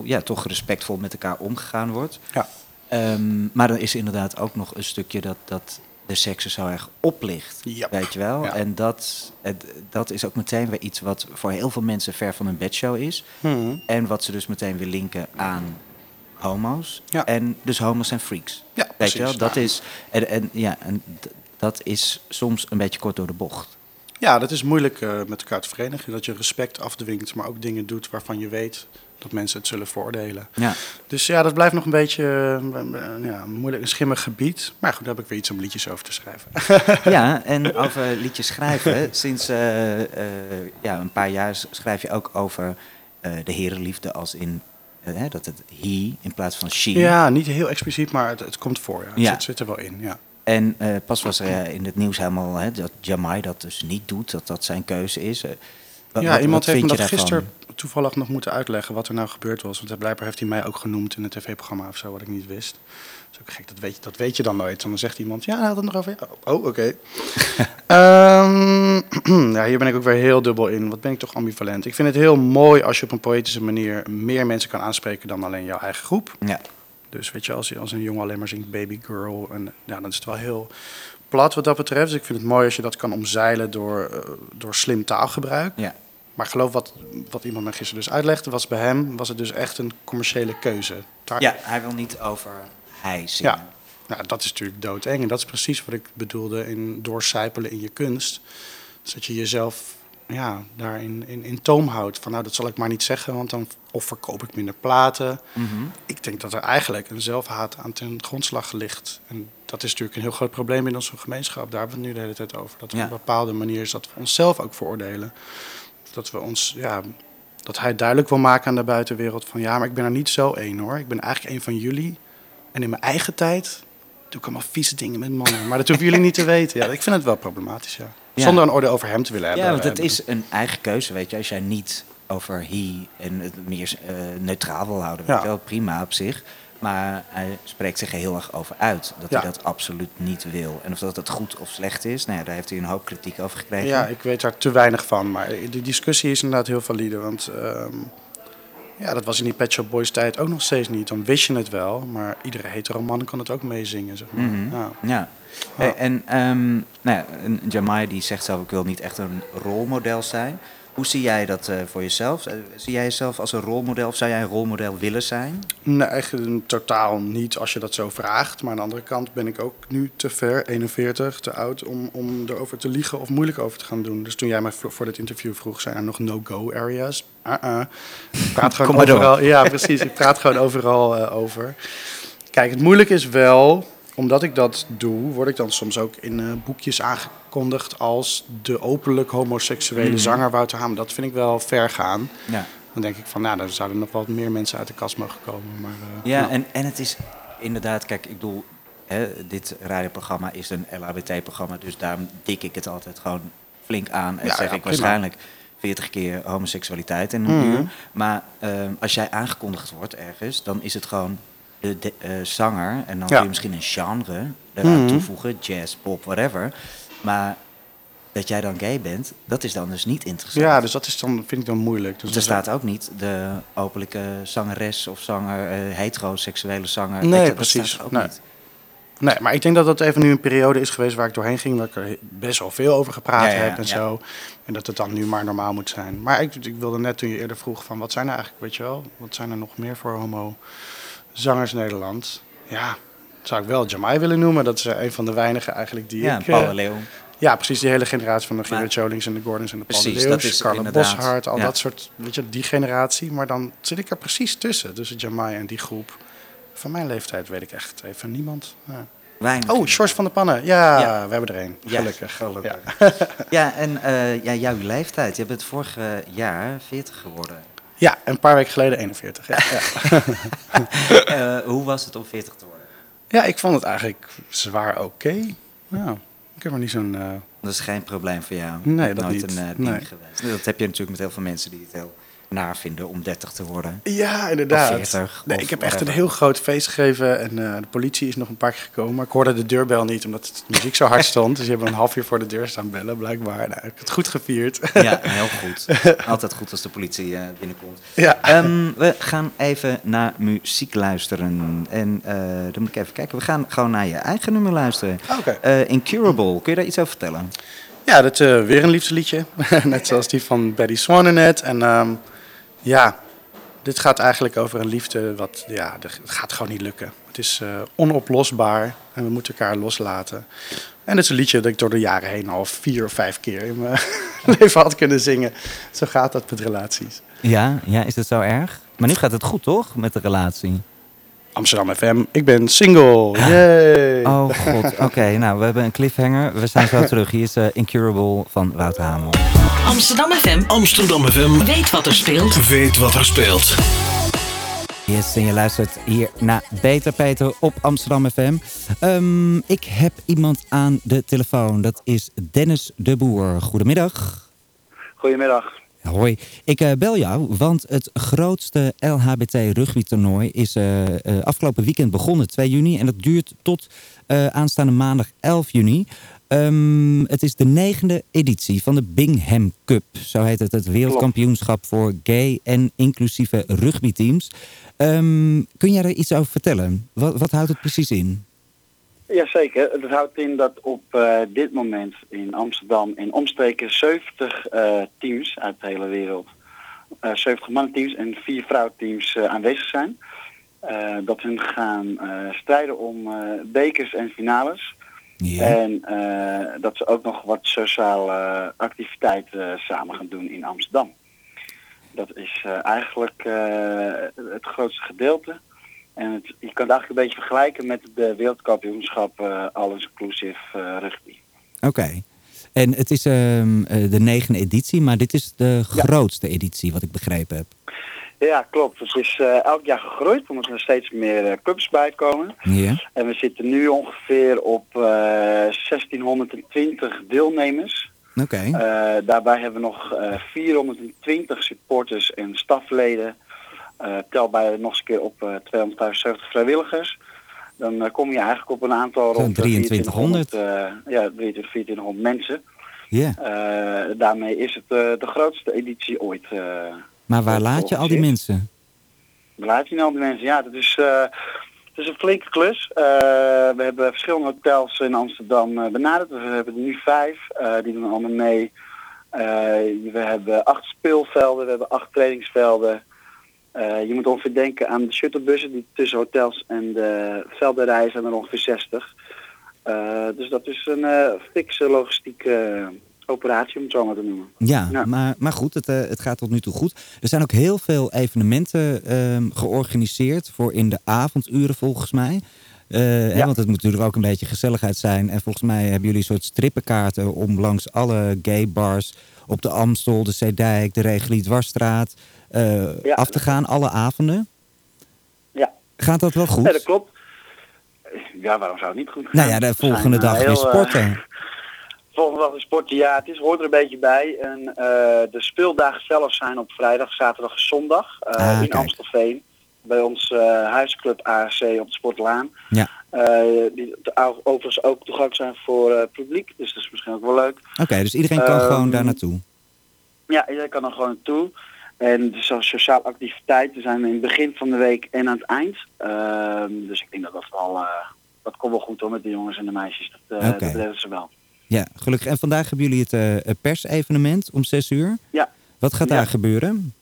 ja, toch respectvol met elkaar omgegaan wordt. Ja. Ehm, maar dan is er inderdaad ook nog een stukje dat, dat de seks er zo erg oplicht. Weet je wel? Ja. En dat, dat is ook meteen weer iets wat voor heel veel mensen ver van een bedshow is. Mhm. En wat ze dus meteen weer linken aan homo's. Ja. En dus homo's zijn freaks. Ja, Weet precies. je wel? Dat is, en, en, ja, en dat is soms een beetje kort door de bocht. Ja, dat is moeilijk eh, met elkaar te verenigen. Dat je respect afdwingt, maar ook dingen doet waarvan je weet dat mensen het zullen veroordelen. Ja. Dus ja, dat blijft nog een beetje eh, ja, een moeilijk, een schimmig gebied. Maar goed, daar heb ik weer iets om liedjes over te schrijven. ja, *laughs* en over liedjes schrijven. Sinds eh, eh, ja, een paar jaar schrijf je ook over eh, de herenliefde als in... hè, dat het he in plaats van she. Ja, niet heel expliciet, maar het, het komt voor. Ja. Het Ja. zit, zit er wel in, ja. En pas was er in het nieuws helemaal hè, dat Jamai dat dus niet doet, dat dat zijn keuze is. Ja, wat- iemand wat heeft me dat daarvan? gisteren toevallig nog moeten uitleggen wat er nou gebeurd was. Want blijkbaar heeft hij mij ook genoemd in een tv-programma of zo, wat ik niet wist. Dat is ook gek, dat weet, je, dat weet je dan nooit. En dan zegt iemand, ja, hij had het nog over... Oh, oké. *laughs* Ehm, *clears throat* ja, hier ben ik ook weer heel dubbel in. Wat ben ik toch ambivalent. Ik vind het heel mooi als je op een poëtische manier meer mensen kan aanspreken dan alleen jouw eigen groep. Ja, Dus weet je, als, je, als een jongen alleen maar zingt baby girl, en, ja, dan is het wel heel plat wat dat betreft. Dus ik vind het mooi als je dat kan omzeilen door, eh, door slim taalgebruik. ja. Maar geloof wat, wat iemand mij gisteren dus uitlegde, was bij hem was het dus echt een commerciële keuze. Daar- ja, hij wil niet over hij zingen. ja. Nou, dat is natuurlijk doodeng. En dat is precies wat ik bedoelde in doorcijpelen in je kunst. Dus dat je jezelf ja, daarin in, in toom houdt. Van nou, dat zal ik maar niet zeggen, want dan of verkoop ik minder platen. Mhm. Ik denk dat er eigenlijk een zelfhaat aan ten grondslag ligt. En dat is natuurlijk een heel groot probleem in onze gemeenschap. Daar hebben we het nu de hele tijd over. Dat er Ja. op een bepaalde manier is dat we onszelf ook veroordelen. Dat we ons, ja, dat hij duidelijk wil maken aan de buitenwereld van ja, maar ik ben er niet zo één hoor. Ik ben eigenlijk een van jullie. En in mijn eigen tijd doe ik allemaal vieze dingen met mannen. Maar dat hoeven jullie niet te weten. Ja, ik vind het wel problematisch, ja. Ja. Zonder een orde over hem te willen hebben. Ja, want het Eh, is een eigen keuze, weet je. Als jij niet over he en het meer eh, neutraal wil houden, weet Ja. je wel, prima op zich. Maar hij spreekt zich er heel erg over uit. Dat Ja. hij dat absoluut niet wil. En of dat het goed of slecht is, nou ja, daar heeft hij een hoop kritiek over gekregen. Ja, ik weet daar te weinig van. Maar de discussie is inderdaad heel valide. Want ehm, ja, dat was in die Pet Shop Boys tijd ook nog steeds niet. Dan wist je het wel. Maar iedere hetero man kan het ook meezingen, zeg maar. Mhm. ja. Ja. Ja. En ehm nou ja, Jamai die zegt zelf, ik wil niet echt een rolmodel zijn. Hoe zie jij dat eh, voor jezelf? Eh, zie jij jezelf als een rolmodel of zou jij een rolmodel willen zijn? Nee, eigenlijk totaal niet als je dat zo vraagt. Maar aan de andere kant ben ik ook nu te ver, 41, te oud, om, om erover te liegen of moeilijk over te gaan doen. Dus toen jij mij voor voor dit interview vroeg, zijn er nog no-go areas? Uh-uh. Ik praat *laughs* gewoon door. overal. Ja, precies. Ik praat gewoon overal eh, over. Kijk, het moeilijke is wel, omdat ik dat doe, word ik dan soms ook in eh, boekjes aangekondigd als de openlijk homoseksuele Mhm. zanger Wouter Haan. Dat vind ik wel ver gaan. Ja. Dan denk ik van, nou, dan zouden nog wat meer mensen uit de kast mogen komen. Maar, eh, Ja, nou. en, en het is inderdaad, kijk, ik bedoel, hè, dit radioprogramma is een LHBT-programma, dus daarom dik ik het altijd gewoon flink aan en Ja, zeg ja, ik waarschijnlijk 40 keer homoseksualiteit in een Mhm. uur. Maar ehm, als jij aangekondigd wordt ergens, dan is het gewoon de, de, eh, zanger en dan kun je misschien een genre eraan Mhm. toevoegen, jazz, pop, whatever. Maar dat jij dan gay bent, dat is dan dus niet interessant. Ja, dus dat is dan, vind ik dan moeilijk. Dus er staat ook niet de openlijke zangeres of zanger, eh, heteroseksuele zanger. Nee, dat precies. staat ook Nee. niet. Nee, maar ik denk dat dat even nu een periode is geweest waar ik doorheen ging. Dat ik er best wel veel over gepraat Ja, ja, heb en ja. zo. En dat het dan nu maar normaal moet zijn. Maar ik, ik wilde net toen je eerder vroeg van wat zijn er eigenlijk, weet je wel? Wat zijn er nog meer voor homo zangers Nederland? Ja, zou ik wel Jamai willen noemen. Dat is eh, een van de weinigen eigenlijk die Ja, ik... Paul eh, de Leeuw. ja, precies, die hele generatie van de Gerard Jolings en de Gordons en de Paul de Leeuws. dat is Carla Boshart, al ja. dat soort, weet je, die generatie. Maar dan zit ik er precies tussen, tussen Jamai en die groep. Van mijn leeftijd weet ik echt even niemand. Ja. Weinig. Oh, George van der Pannen. Ja, Ja. we hebben er een. Ja, Gelukkig. gelukkig. Ja. Ja, en eh, ja, jouw leeftijd. Je bent vorig jaar 40 geworden. Ja, een paar weken geleden 41. Ja, ja. *laughs* Eh, hoe was het om 40 te worden? ja ik vond het eigenlijk zwaar oké. Ja, ik heb er niet zo'n... eh, Dat is geen probleem voor jou. Nee, dat Nooit niet. een eh, ding Nee. geweest. Dat heb je natuurlijk met heel veel mensen die het heel naar vinden om 30 te worden. Ja, inderdaad. Of 40, nee, of ik heb echt een heel groot feest gegeven en eh, de politie is nog een paar keer gekomen. Maar ik hoorde de deurbel niet omdat de muziek zo hard *laughs* stond. dus die hebben een half uur voor de deur staan bellen, blijkbaar. Nou, ik heb het goed gevierd. Ja, *laughs* heel goed. Altijd goed als de politie eh, binnenkomt. ja. Ehm, we gaan even naar muziek luisteren. En eh, dan moet ik even kijken. We gaan gewoon naar je eigen nummer luisteren. Oké. Eh, Incurable. Kun je daar iets over vertellen? Ja, dat eh, weer een liefdesliedje. *laughs* net zoals die van Betty Swan net. En ehm, ja, dit gaat eigenlijk over een liefde wat, ja, gaat gewoon niet lukken. Het is eh, onoplosbaar en we moeten elkaar loslaten. En het is een liedje dat ik door de jaren heen al vier of vijf keer in mijn *laughs* leven had kunnen zingen. Zo gaat dat met relaties. Ja, ja, is het zo erg? Maar nu gaat het goed, toch? Met de relatie. Amsterdam FM, ik ben single. Yay! Oh god, *laughs* oké. nou, we hebben een cliffhanger. We zijn zo terug. Hier is eh, Incurable van Wouter Hamel. Amsterdam FM Amsterdam FM. weet wat er speelt. Weet wat er speelt. Yes, en je luistert hier naar Beter Peter op Amsterdam FM. Ehm, ik heb iemand aan de telefoon. Dat is Dennis de Boer. Goedemiddag. Goedemiddag. Hoi, ik eh, bel jou, want het grootste LHBT rugbytoernooi is eh, eh, afgelopen weekend begonnen, 2 juni. En dat duurt tot aanstaande maandag 11 juni. Ehm, het is de negende editie van de Bingham Cup. Zo heet het, het wereldkampioenschap voor gay en inclusieve rugbyteams. Ehm, kun jij er iets over vertellen? Wat, wat houdt het precies in? Jazeker. Het houdt in dat op eh, dit moment in Amsterdam in omstreken 70 eh, teams uit de hele wereld, eh 70 mannenteams en 4 vrouwenteams eh, aanwezig zijn. Dat hun gaan strijden om bekers en finales. Ja. En dat ze ook nog wat sociale activiteiten samen gaan doen in Amsterdam. Dat is eigenlijk het grootste gedeelte. En het, je kan het eigenlijk een beetje vergelijken met de wereldkampioenschap eh all-inclusive eh, rugby. Oké. En het is ehm, eh, de negende editie, maar dit is de Ja. grootste editie, wat ik begrepen heb. Ja, klopt. Het is elk jaar gegroeid omdat er steeds meer eh, clubs bij komen. Ja. En we zitten nu ongeveer op eh 1620 deelnemers. Oké. Daarbij hebben we nog eh 420 supporters en stafleden. Eh tel bij nog eens een keer op eh 275 vrijwilligers. Dan eh, kom je eigenlijk op een aantal rond de 2300. 2400, eh, ja, 2300, 2400 mensen. Ja. Eh, daarmee is het eh, de grootste editie ooit. eh Maar waar laat je al die mensen? Waar laat je nou die mensen? Ja, dat is, eh, het is een flinke klus. Eh, we hebben verschillende hotels in Amsterdam eh, benaderd. We hebben er nu vijf. eh, die doen allemaal mee. Eh, we hebben acht speelvelden. We hebben acht trainingsvelden. Eh, je moet ongeveer denken aan de shuttlebussen die tussen hotels en de velden zijn er ongeveer 60. Eh, dus dat is een eh fikse logistieke operatie om het zo maar te noemen. Ja, Ja. Maar, maar goed, het, het gaat tot nu toe goed. Er zijn ook heel veel evenementen ehm, georganiseerd voor in de avonduren volgens mij. Hè, want het moet natuurlijk ook een beetje gezelligheid zijn. En volgens mij hebben jullie een soort strippenkaarten om langs alle gay bars op de Amstel, de Zeedijk, de eh, Ja. af te gaan, alle avonden. Ja. Gaat dat wel goed? Nee, dat klopt. Ja, waarom zou het niet goed gaan? Nou ja, de We volgende eh, dag heel, eh, sporten. *laughs* volgende dag weer sporten, ja, het is, hoort er een beetje bij. En eh, de speeldagen zelf zijn op vrijdag, zaterdag en zondag eh, Ah, in kijk. Amstelveen. bij ons eh, huisclub ARC op de Sportlaan. Ja. Eh, die overigens ook toegankelijk zijn voor eh, het publiek. Dus dat is misschien ook wel leuk. Oké, dus iedereen kan Ehm, gewoon daar naartoe. Ja, iedereen kan er gewoon naartoe. En zo'n sociale activiteit. We zijn in het begin van de week en aan het eind. Ehm, dus ik denk dat dat wel... eh, dat komt wel goed hoor met de jongens en de meisjes. Dat, redden ze wel. Ja, gelukkig. En vandaag hebben jullie het eh, persevenement om 6 uur. Ja. Wat gaat Ja. daar gebeuren?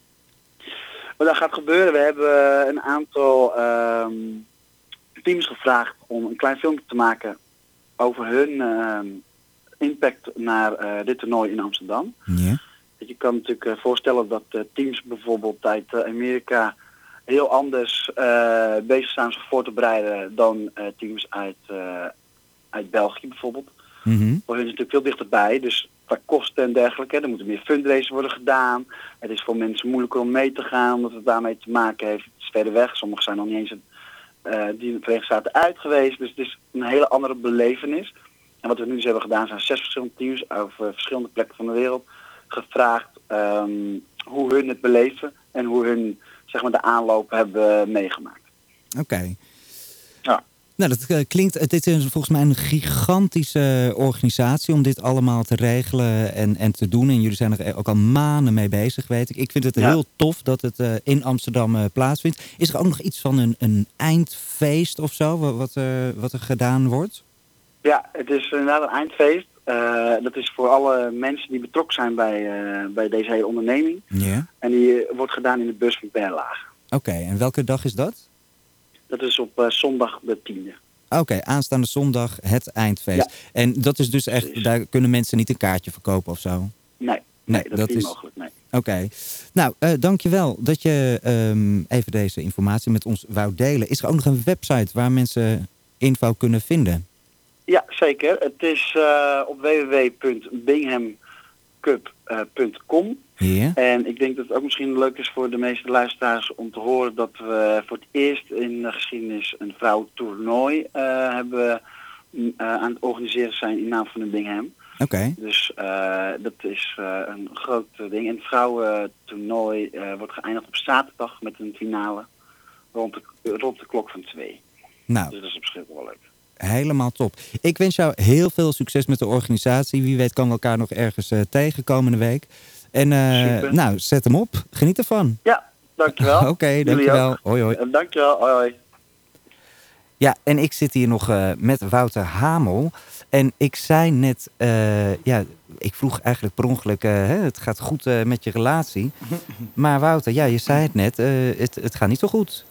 Wat daar gaat gebeuren, we hebben een aantal ehm, teams gevraagd om een klein filmpje te maken over hun ehm, impact naar dit toernooi in Amsterdam. Ja. Je kan natuurlijk eh, voorstellen dat eh, teams bijvoorbeeld uit eh, Amerika heel anders bezig zijn zich voor te bereiden dan teams uit, uit België bijvoorbeeld. Voor hun is natuurlijk veel dichterbij, dus qua kosten en dergelijke. Er moeten meer fundraisers worden gedaan. Het is voor mensen moeilijker om mee te gaan, omdat het daarmee te maken heeft. Het is verder weg. Sommigen zijn nog niet eens die in de Verenigde Staten uit geweest. Dus het is een hele andere belevenis. En wat we nu dus hebben gedaan zijn zes verschillende teams over verschillende plekken van de wereld gevraagd ehm, hoe hun het beleven en hoe hun zeg maar, de aanloop hebben meegemaakt. Oké. Ja. Nou, dat eh, klinkt. Dit is volgens mij een gigantische organisatie om dit allemaal te regelen en, en te doen. En jullie zijn er ook al maanden mee bezig, weet ik. Ik vind het Ja. heel tof dat het eh, in Amsterdam eh, plaatsvindt. Is er ook nog iets van een, een eindfeest of zo, wat, wat, wat er gedaan wordt? Ja, het is inderdaad een eindfeest. Eh, dat is voor alle mensen die betrokken zijn bij, eh, bij deze hele onderneming. Ja. En die eh, wordt gedaan in de bus van Berlage. Oké, en welke dag is dat? Dat is op zondag de 10e. Oké, aanstaande zondag het eindfeest. En dat is dus echt, daar kunnen mensen niet een kaartje verkopen of zo? Nee, nee, Nee, dat, dat is niet mogelijk. Nee. Oké. Nou, eh dankjewel dat je ehm, even deze informatie met ons wou delen. Is er ook nog een website waar mensen info kunnen vinden? Ja, zeker. Het is eh, op www.binghamcup.com. Ja. En ik denk dat het ook misschien leuk is voor de meeste luisteraars om te horen dat we voor het eerst in de geschiedenis een vrouwentoernooi eh hebben eh, aan het organiseren zijn in naam van de Bingham. Oké. Dus eh, dat is eh, een groot eh, ding. En het vrouwentoernooi eh, wordt geëindigd op zaterdag met een finale rond de, rond de klok van twee. Nou, Dus dat is op zich wel leuk. Helemaal top. Ik wens jou heel veel succes met de organisatie. Wie weet kan we elkaar nog ergens eh, tegen komende week. En eh, nou, zet hem op. Geniet ervan. Ja, dankjewel. *laughs* Oké, dankjewel. ook. Hoi hoi. Dankjewel. Hoi hoi. Ja, en ik zit hier nog eh, met Wouter Hamel. En ik zei net, ja, ik vroeg eigenlijk per ongeluk, hè, het gaat goed met je relatie. *laughs* Maar Wouter, ja, je zei het net, het, het gaat niet zo goed.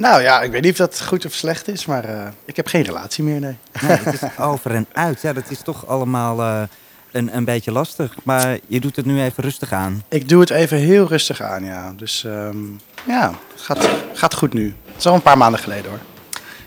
Nou ja, ik weet niet of dat goed of slecht is, maar eh, ik heb geen relatie meer, nee. Nee, het is over en uit. Ja, dat is toch allemaal eh, een, een beetje lastig. Maar je doet het nu even rustig aan. Ik doe het even heel rustig aan, ja. Dus ehm, ja, het gaat, gaat goed nu. Het is al een paar maanden geleden hoor.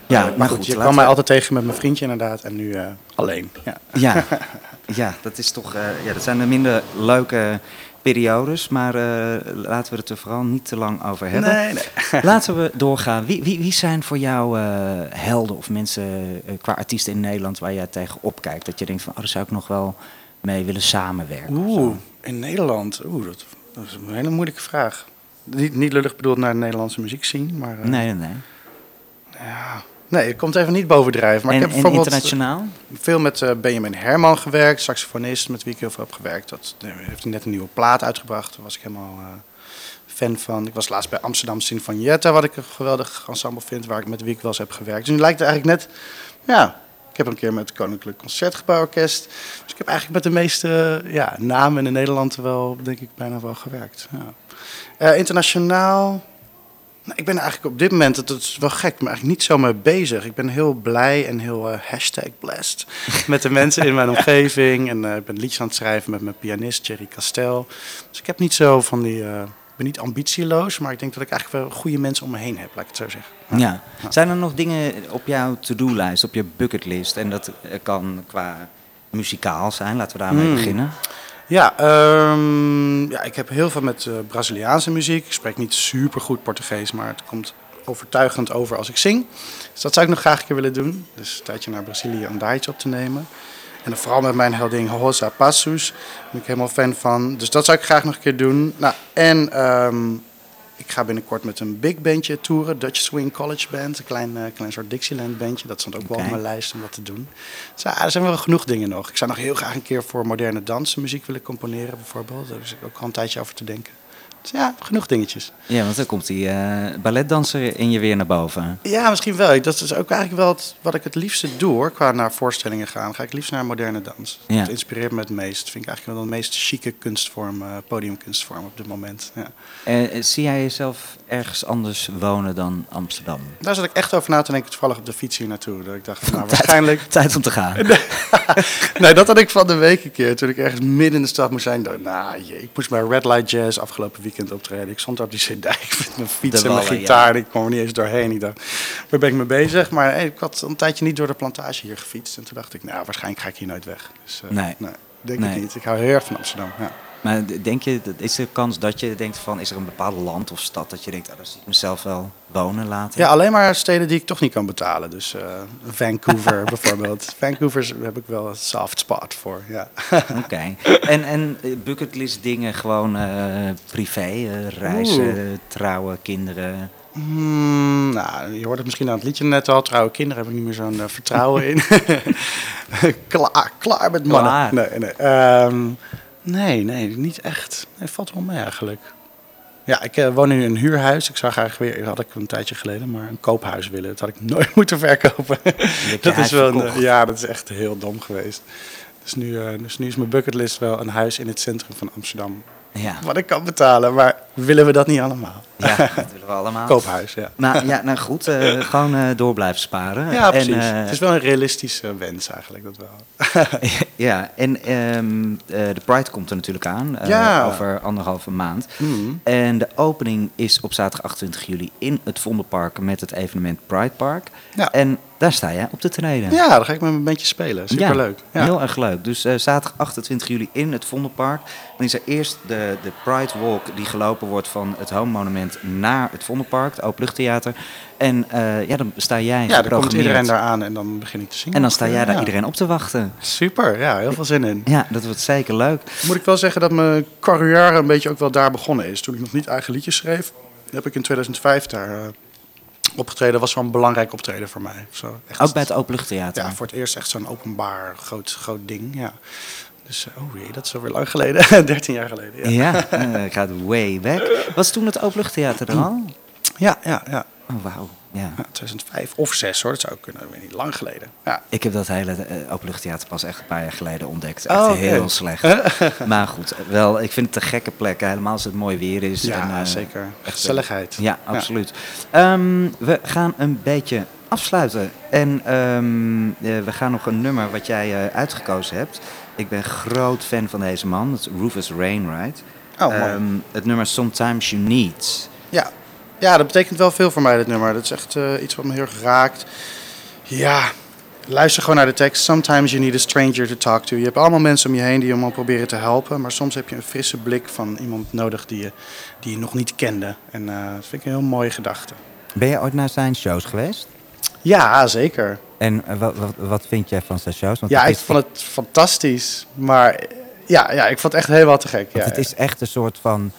Ja, maar goed, je kwam mij altijd tegen met mijn vriendje inderdaad en nu eh, alleen. Ja. Ja, *laughs* ja, dat is toch. ja, dat zijn de minder leuke periodes. Maar eh, laten we het er vooral niet te lang over hebben. Nee, nee. *laughs* Laten we doorgaan. Wie, wie, wie zijn voor jou eh, helden of mensen eh, qua artiesten in Nederland waar jij tegen opkijkt? Dat je denkt van, oh, daar zou ik nog wel mee willen samenwerken. Oeh, in Nederland. Oeh, dat, dat is een hele moeilijke vraag. Niet, niet lullig bedoeld naar de Nederlandse muziek zien, maar eh, Nee, nee, nee. ja. Nee, het komt even niet bovendrijven. Maar en ik heb bijvoorbeeld internationaal? veel met eh, Benjamin Herman gewerkt, saxofonist met wie ik heel veel heb gewerkt. Dat eh, heeft hij net een nieuwe plaat uitgebracht. Daar was ik helemaal eh, fan van. Ik was laatst bij Amsterdam Sinfonietta, wat ik een geweldig ensemble vind, waar ik met wie ik wel eens heb gewerkt. Dus nu lijkt het eigenlijk net, ja, ik heb een keer met het Koninklijk Concertgebouworkest. Dus ik heb eigenlijk met de meeste ja, namen in Nederland wel, denk ik, bijna wel gewerkt. Ja. Eh, internationaal. Nou, ik ben eigenlijk op dit moment, dat is wel gek, maar eigenlijk niet zo mee bezig. Ik ben heel blij en heel eh, hashtag blessed *laughs* met de mensen in mijn *laughs* omgeving. En eh, ik ben liedjes aan het schrijven met mijn pianist Jerry Castel. Dus ik heb niet zo van die, eh, ik ben niet ambitieloos, maar ik denk dat ik eigenlijk wel goede mensen om me heen heb, laat ik het zo zeggen. Ja. Zijn er nog dingen op jouw to-do-lijst, op je bucketlist? En dat kan qua muzikaal zijn, laten we daarmee Hmm. beginnen. Ja, ehm, ja, ik heb heel veel met eh, Braziliaanse muziek. Ik spreek niet super goed Portugees, maar het komt overtuigend over als ik zing. Dus dat zou ik nog graag een keer willen doen. Dus een tijdje naar Brazilië om daar iets op te nemen. En dan vooral met mijn heldin Rosa Passos. Daar ben ik helemaal fan van. Dus dat zou ik graag nog een keer doen. Nou, en ehm, ik ga binnenkort met een big bandje toeren. Dutch Swing College Band. Een klein, eh, klein soort Dixieland bandje. Dat stond ook wel op mijn lijst om dat te doen. Dus ja, er zijn wel genoeg dingen nog. Ik zou nog heel graag een keer voor moderne dansen muziek willen componeren bijvoorbeeld. Daar is ook al een tijdje over te denken. Dus ja, genoeg dingetjes. Ja, want dan komt die eh, balletdanser in je weer naar boven. Ja, misschien wel. Dat is ook eigenlijk wel het- wat ik het liefste doe hoor, qua naar voorstellingen gaan. Ga ik liefst naar moderne dans. Ja. Dat inspireert me het meest. Vind ik eigenlijk wel de meest chique kunstvorm, eh, podiumkunstvorm op dit moment. Ja. Eh, zie jij jezelf ergens anders wonen dan Amsterdam? Daar zat ik echt over na te denken, toevallig op de fiets hier naartoe. Dat ik dacht, *laughs* nou waarschijnlijk... Tijd om te gaan. *laughs* nee, dat had ik van de week een keer. Toen ik ergens midden in de stad moest zijn. dacht Nou, jee, ik moest bij Red Light Jazz afgelopen weekend optreden. Ik stond op die cd *laughs* met mijn fiets De en mijn wallen, gitaar. ja. Ik kwam er niet eens doorheen. Ik dacht, waar ben ik mee bezig? Maar hey, ik had een tijdje niet door de plantage hier gefietst. En toen dacht ik, nou, waarschijnlijk ga ik hier nooit weg. Dus, eh, Nee. denk Nee. ik niet. Ik hou heel erg van Amsterdam. Ja. Maar denk je, dat- is er kans dat je denkt van, is er een bepaald land of stad dat je denkt, oh, daar zie ik mezelf wel wonen later? ja, alleen maar steden die ik toch niet kan betalen. Dus eh, Vancouver *laughs* bijvoorbeeld. Vancouver heb ik wel een soft spot voor. Ja. *laughs* Oké. En, en eh, bucketlist dingen gewoon eh, privé, reizen, trouwen, kinderen. Hmm, nou, je hoort het misschien aan het liedje net al. Trouwe kinderen heb ik niet meer zo'n vertrouwen in. *laughs* klaar, klaar met mannen. Klaar. Nee, nee. Ehm, nee, nee, niet echt. Nee, valt wel mee eigenlijk. Ja, ik eh, woon in een huurhuis. Ik zou graag weer, had ik een tijdje geleden, maar een koophuis willen. Dat had ik nooit *laughs* moeten verkopen. dat is wel, een- ja, dat is echt heel dom geweest. Dus nu, eh, dus nu is mijn bucketlist wel een huis in het centrum van Amsterdam. Ja, Wat ik kan betalen, maar willen we dat niet allemaal? ja *laughs* dat willen we allemaal. Koophuis, ja. Maar ja, nou goed, eh, *laughs* gewoon eh, door blijven sparen. Ja, precies. En, eh, het is wel een realistische wens eigenlijk, dat wel. *laughs* ja, en ehm, eh, de Pride komt er natuurlijk aan, Ja. over anderhalve maand. Mhm. En de opening is op zaterdag 28 juli in het Vondelpark met het evenement Pride Park. Ja. En daar sta jij op te treden. Ja, dan ga ik met mijn bandje spelen. Superleuk. Ja, Heel erg leuk. Dus eh, zaterdag 28 juli in het Vondelpark. Dan is er eerst de, de Pride Walk die gelopen wordt van het Home Monument naar het Vondelpark, het Openluchttheater. En eh, ja, dan sta jij ja dan komt iedereen daar aan en dan begin ik te zingen. En dan sta jij daar Ja. iedereen op te wachten. Super, ja, heel veel zin in. Ja, dat wordt zeker leuk. Moet ik wel zeggen dat mijn carrière een beetje ook wel daar begonnen is. Toen ik nog niet eigen liedjes schreef, heb ik in 2005 daar eh, opgetreden. Was wel een belangrijk optreden voor mij. Zo, echt, Ook bij het Openluchttheater. Ja, voor het eerst echt zo'n openbaar groot, groot ding. Ja. Dus, eh, oh jee, dat is alweer lang geleden. *laughs* 13 jaar geleden. Ja, Ja, eh, gaat way back. Was toen het Openluchttheater er al? ja, ja. ja. Oh, wauw. Ja. Ja, 2005 of 6 hoor, dat zou kunnen, ik weet niet, lang geleden. Ja. Ik heb dat hele uh, openluchttheater pas echt een paar jaar geleden ontdekt. Oh, Echt oké. heel slecht. *laughs* maar goed, wel, ik vind het een gekke plek. Helemaal als het mooi weer is. Ja, en, eh, zeker. echt, Gezelligheid. Ja, absoluut. Ehm, we gaan een beetje afsluiten. En ehm, eh, we gaan nog een nummer wat jij eh, uitgekozen hebt. Ik ben groot fan van deze man. Is Rufus Wainwright. Oh. Ehm, het nummer Sometimes You Need. Ja. Ja, dat betekent wel veel voor mij, dit nummer. Dat is echt eh, iets wat me heel erg raakt. Ja, luister gewoon naar de tekst. Sometimes you need a stranger to talk to. Je hebt allemaal mensen om je heen die je allemaal proberen te helpen. Maar soms heb je een frisse blik van iemand nodig die je, die je nog niet kende. En eh, dat vind ik een heel mooie gedachte. Ben je ooit naar zijn shows geweest? Ja, zeker. En eh, wat, wat, wat vind jij van zijn shows? Want Ja, ik is- vond het fantastisch. Maar ja, ja ik vond het echt helemaal te gek. Ja, het is echt een soort van.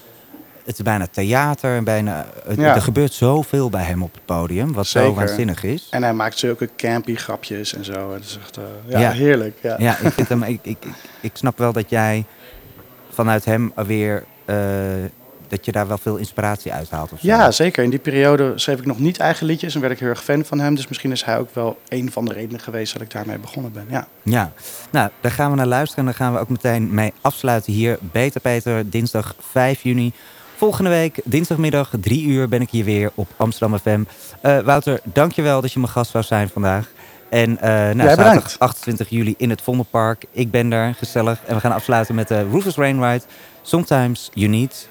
Het is bijna theater. en Bijna, het- Ja. Er gebeurt zoveel bij hem op het podium. Wat zo waanzinnig is. En hij maakt zulke campy grapjes en zo. Het is echt eh, ja, Ja. heerlijk. Ja. Ja, ik, vind *laughs* hem, ik, ik, snap wel dat jij vanuit hem weer. eh, dat je daar wel veel inspiratie uit haalt. Of zo. Ja, zeker. In die periode schreef ik nog niet eigen liedjes en werd ik heel erg fan van hem. Dus misschien is hij ook wel een van de redenen geweest dat ik daarmee begonnen ben. Ja. Ja, nou, daar gaan we naar luisteren. En daar gaan we ook meteen mee afsluiten hier. Beter Peter, dinsdag 5 juni. Volgende week, dinsdagmiddag, 3 uur, ben ik hier weer op Amsterdam FM. Eh Wouter, dankjewel dat je mijn gast wou zijn vandaag. En eh nou, Jij zaterdag bedankt. 28 juli in het Vondelpark. Ik ben daar, gezellig. En we gaan afsluiten met de Rufus Wainwright. Sometimes you need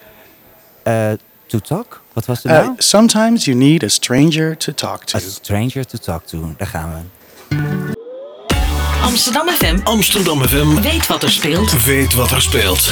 eh, to talk. Wat was het Uh, nou? sometimes you need a stranger to talk to. A stranger to talk to. Daar gaan we. Amsterdam FM Amsterdam FM weet wat er speelt. weet wat er speelt.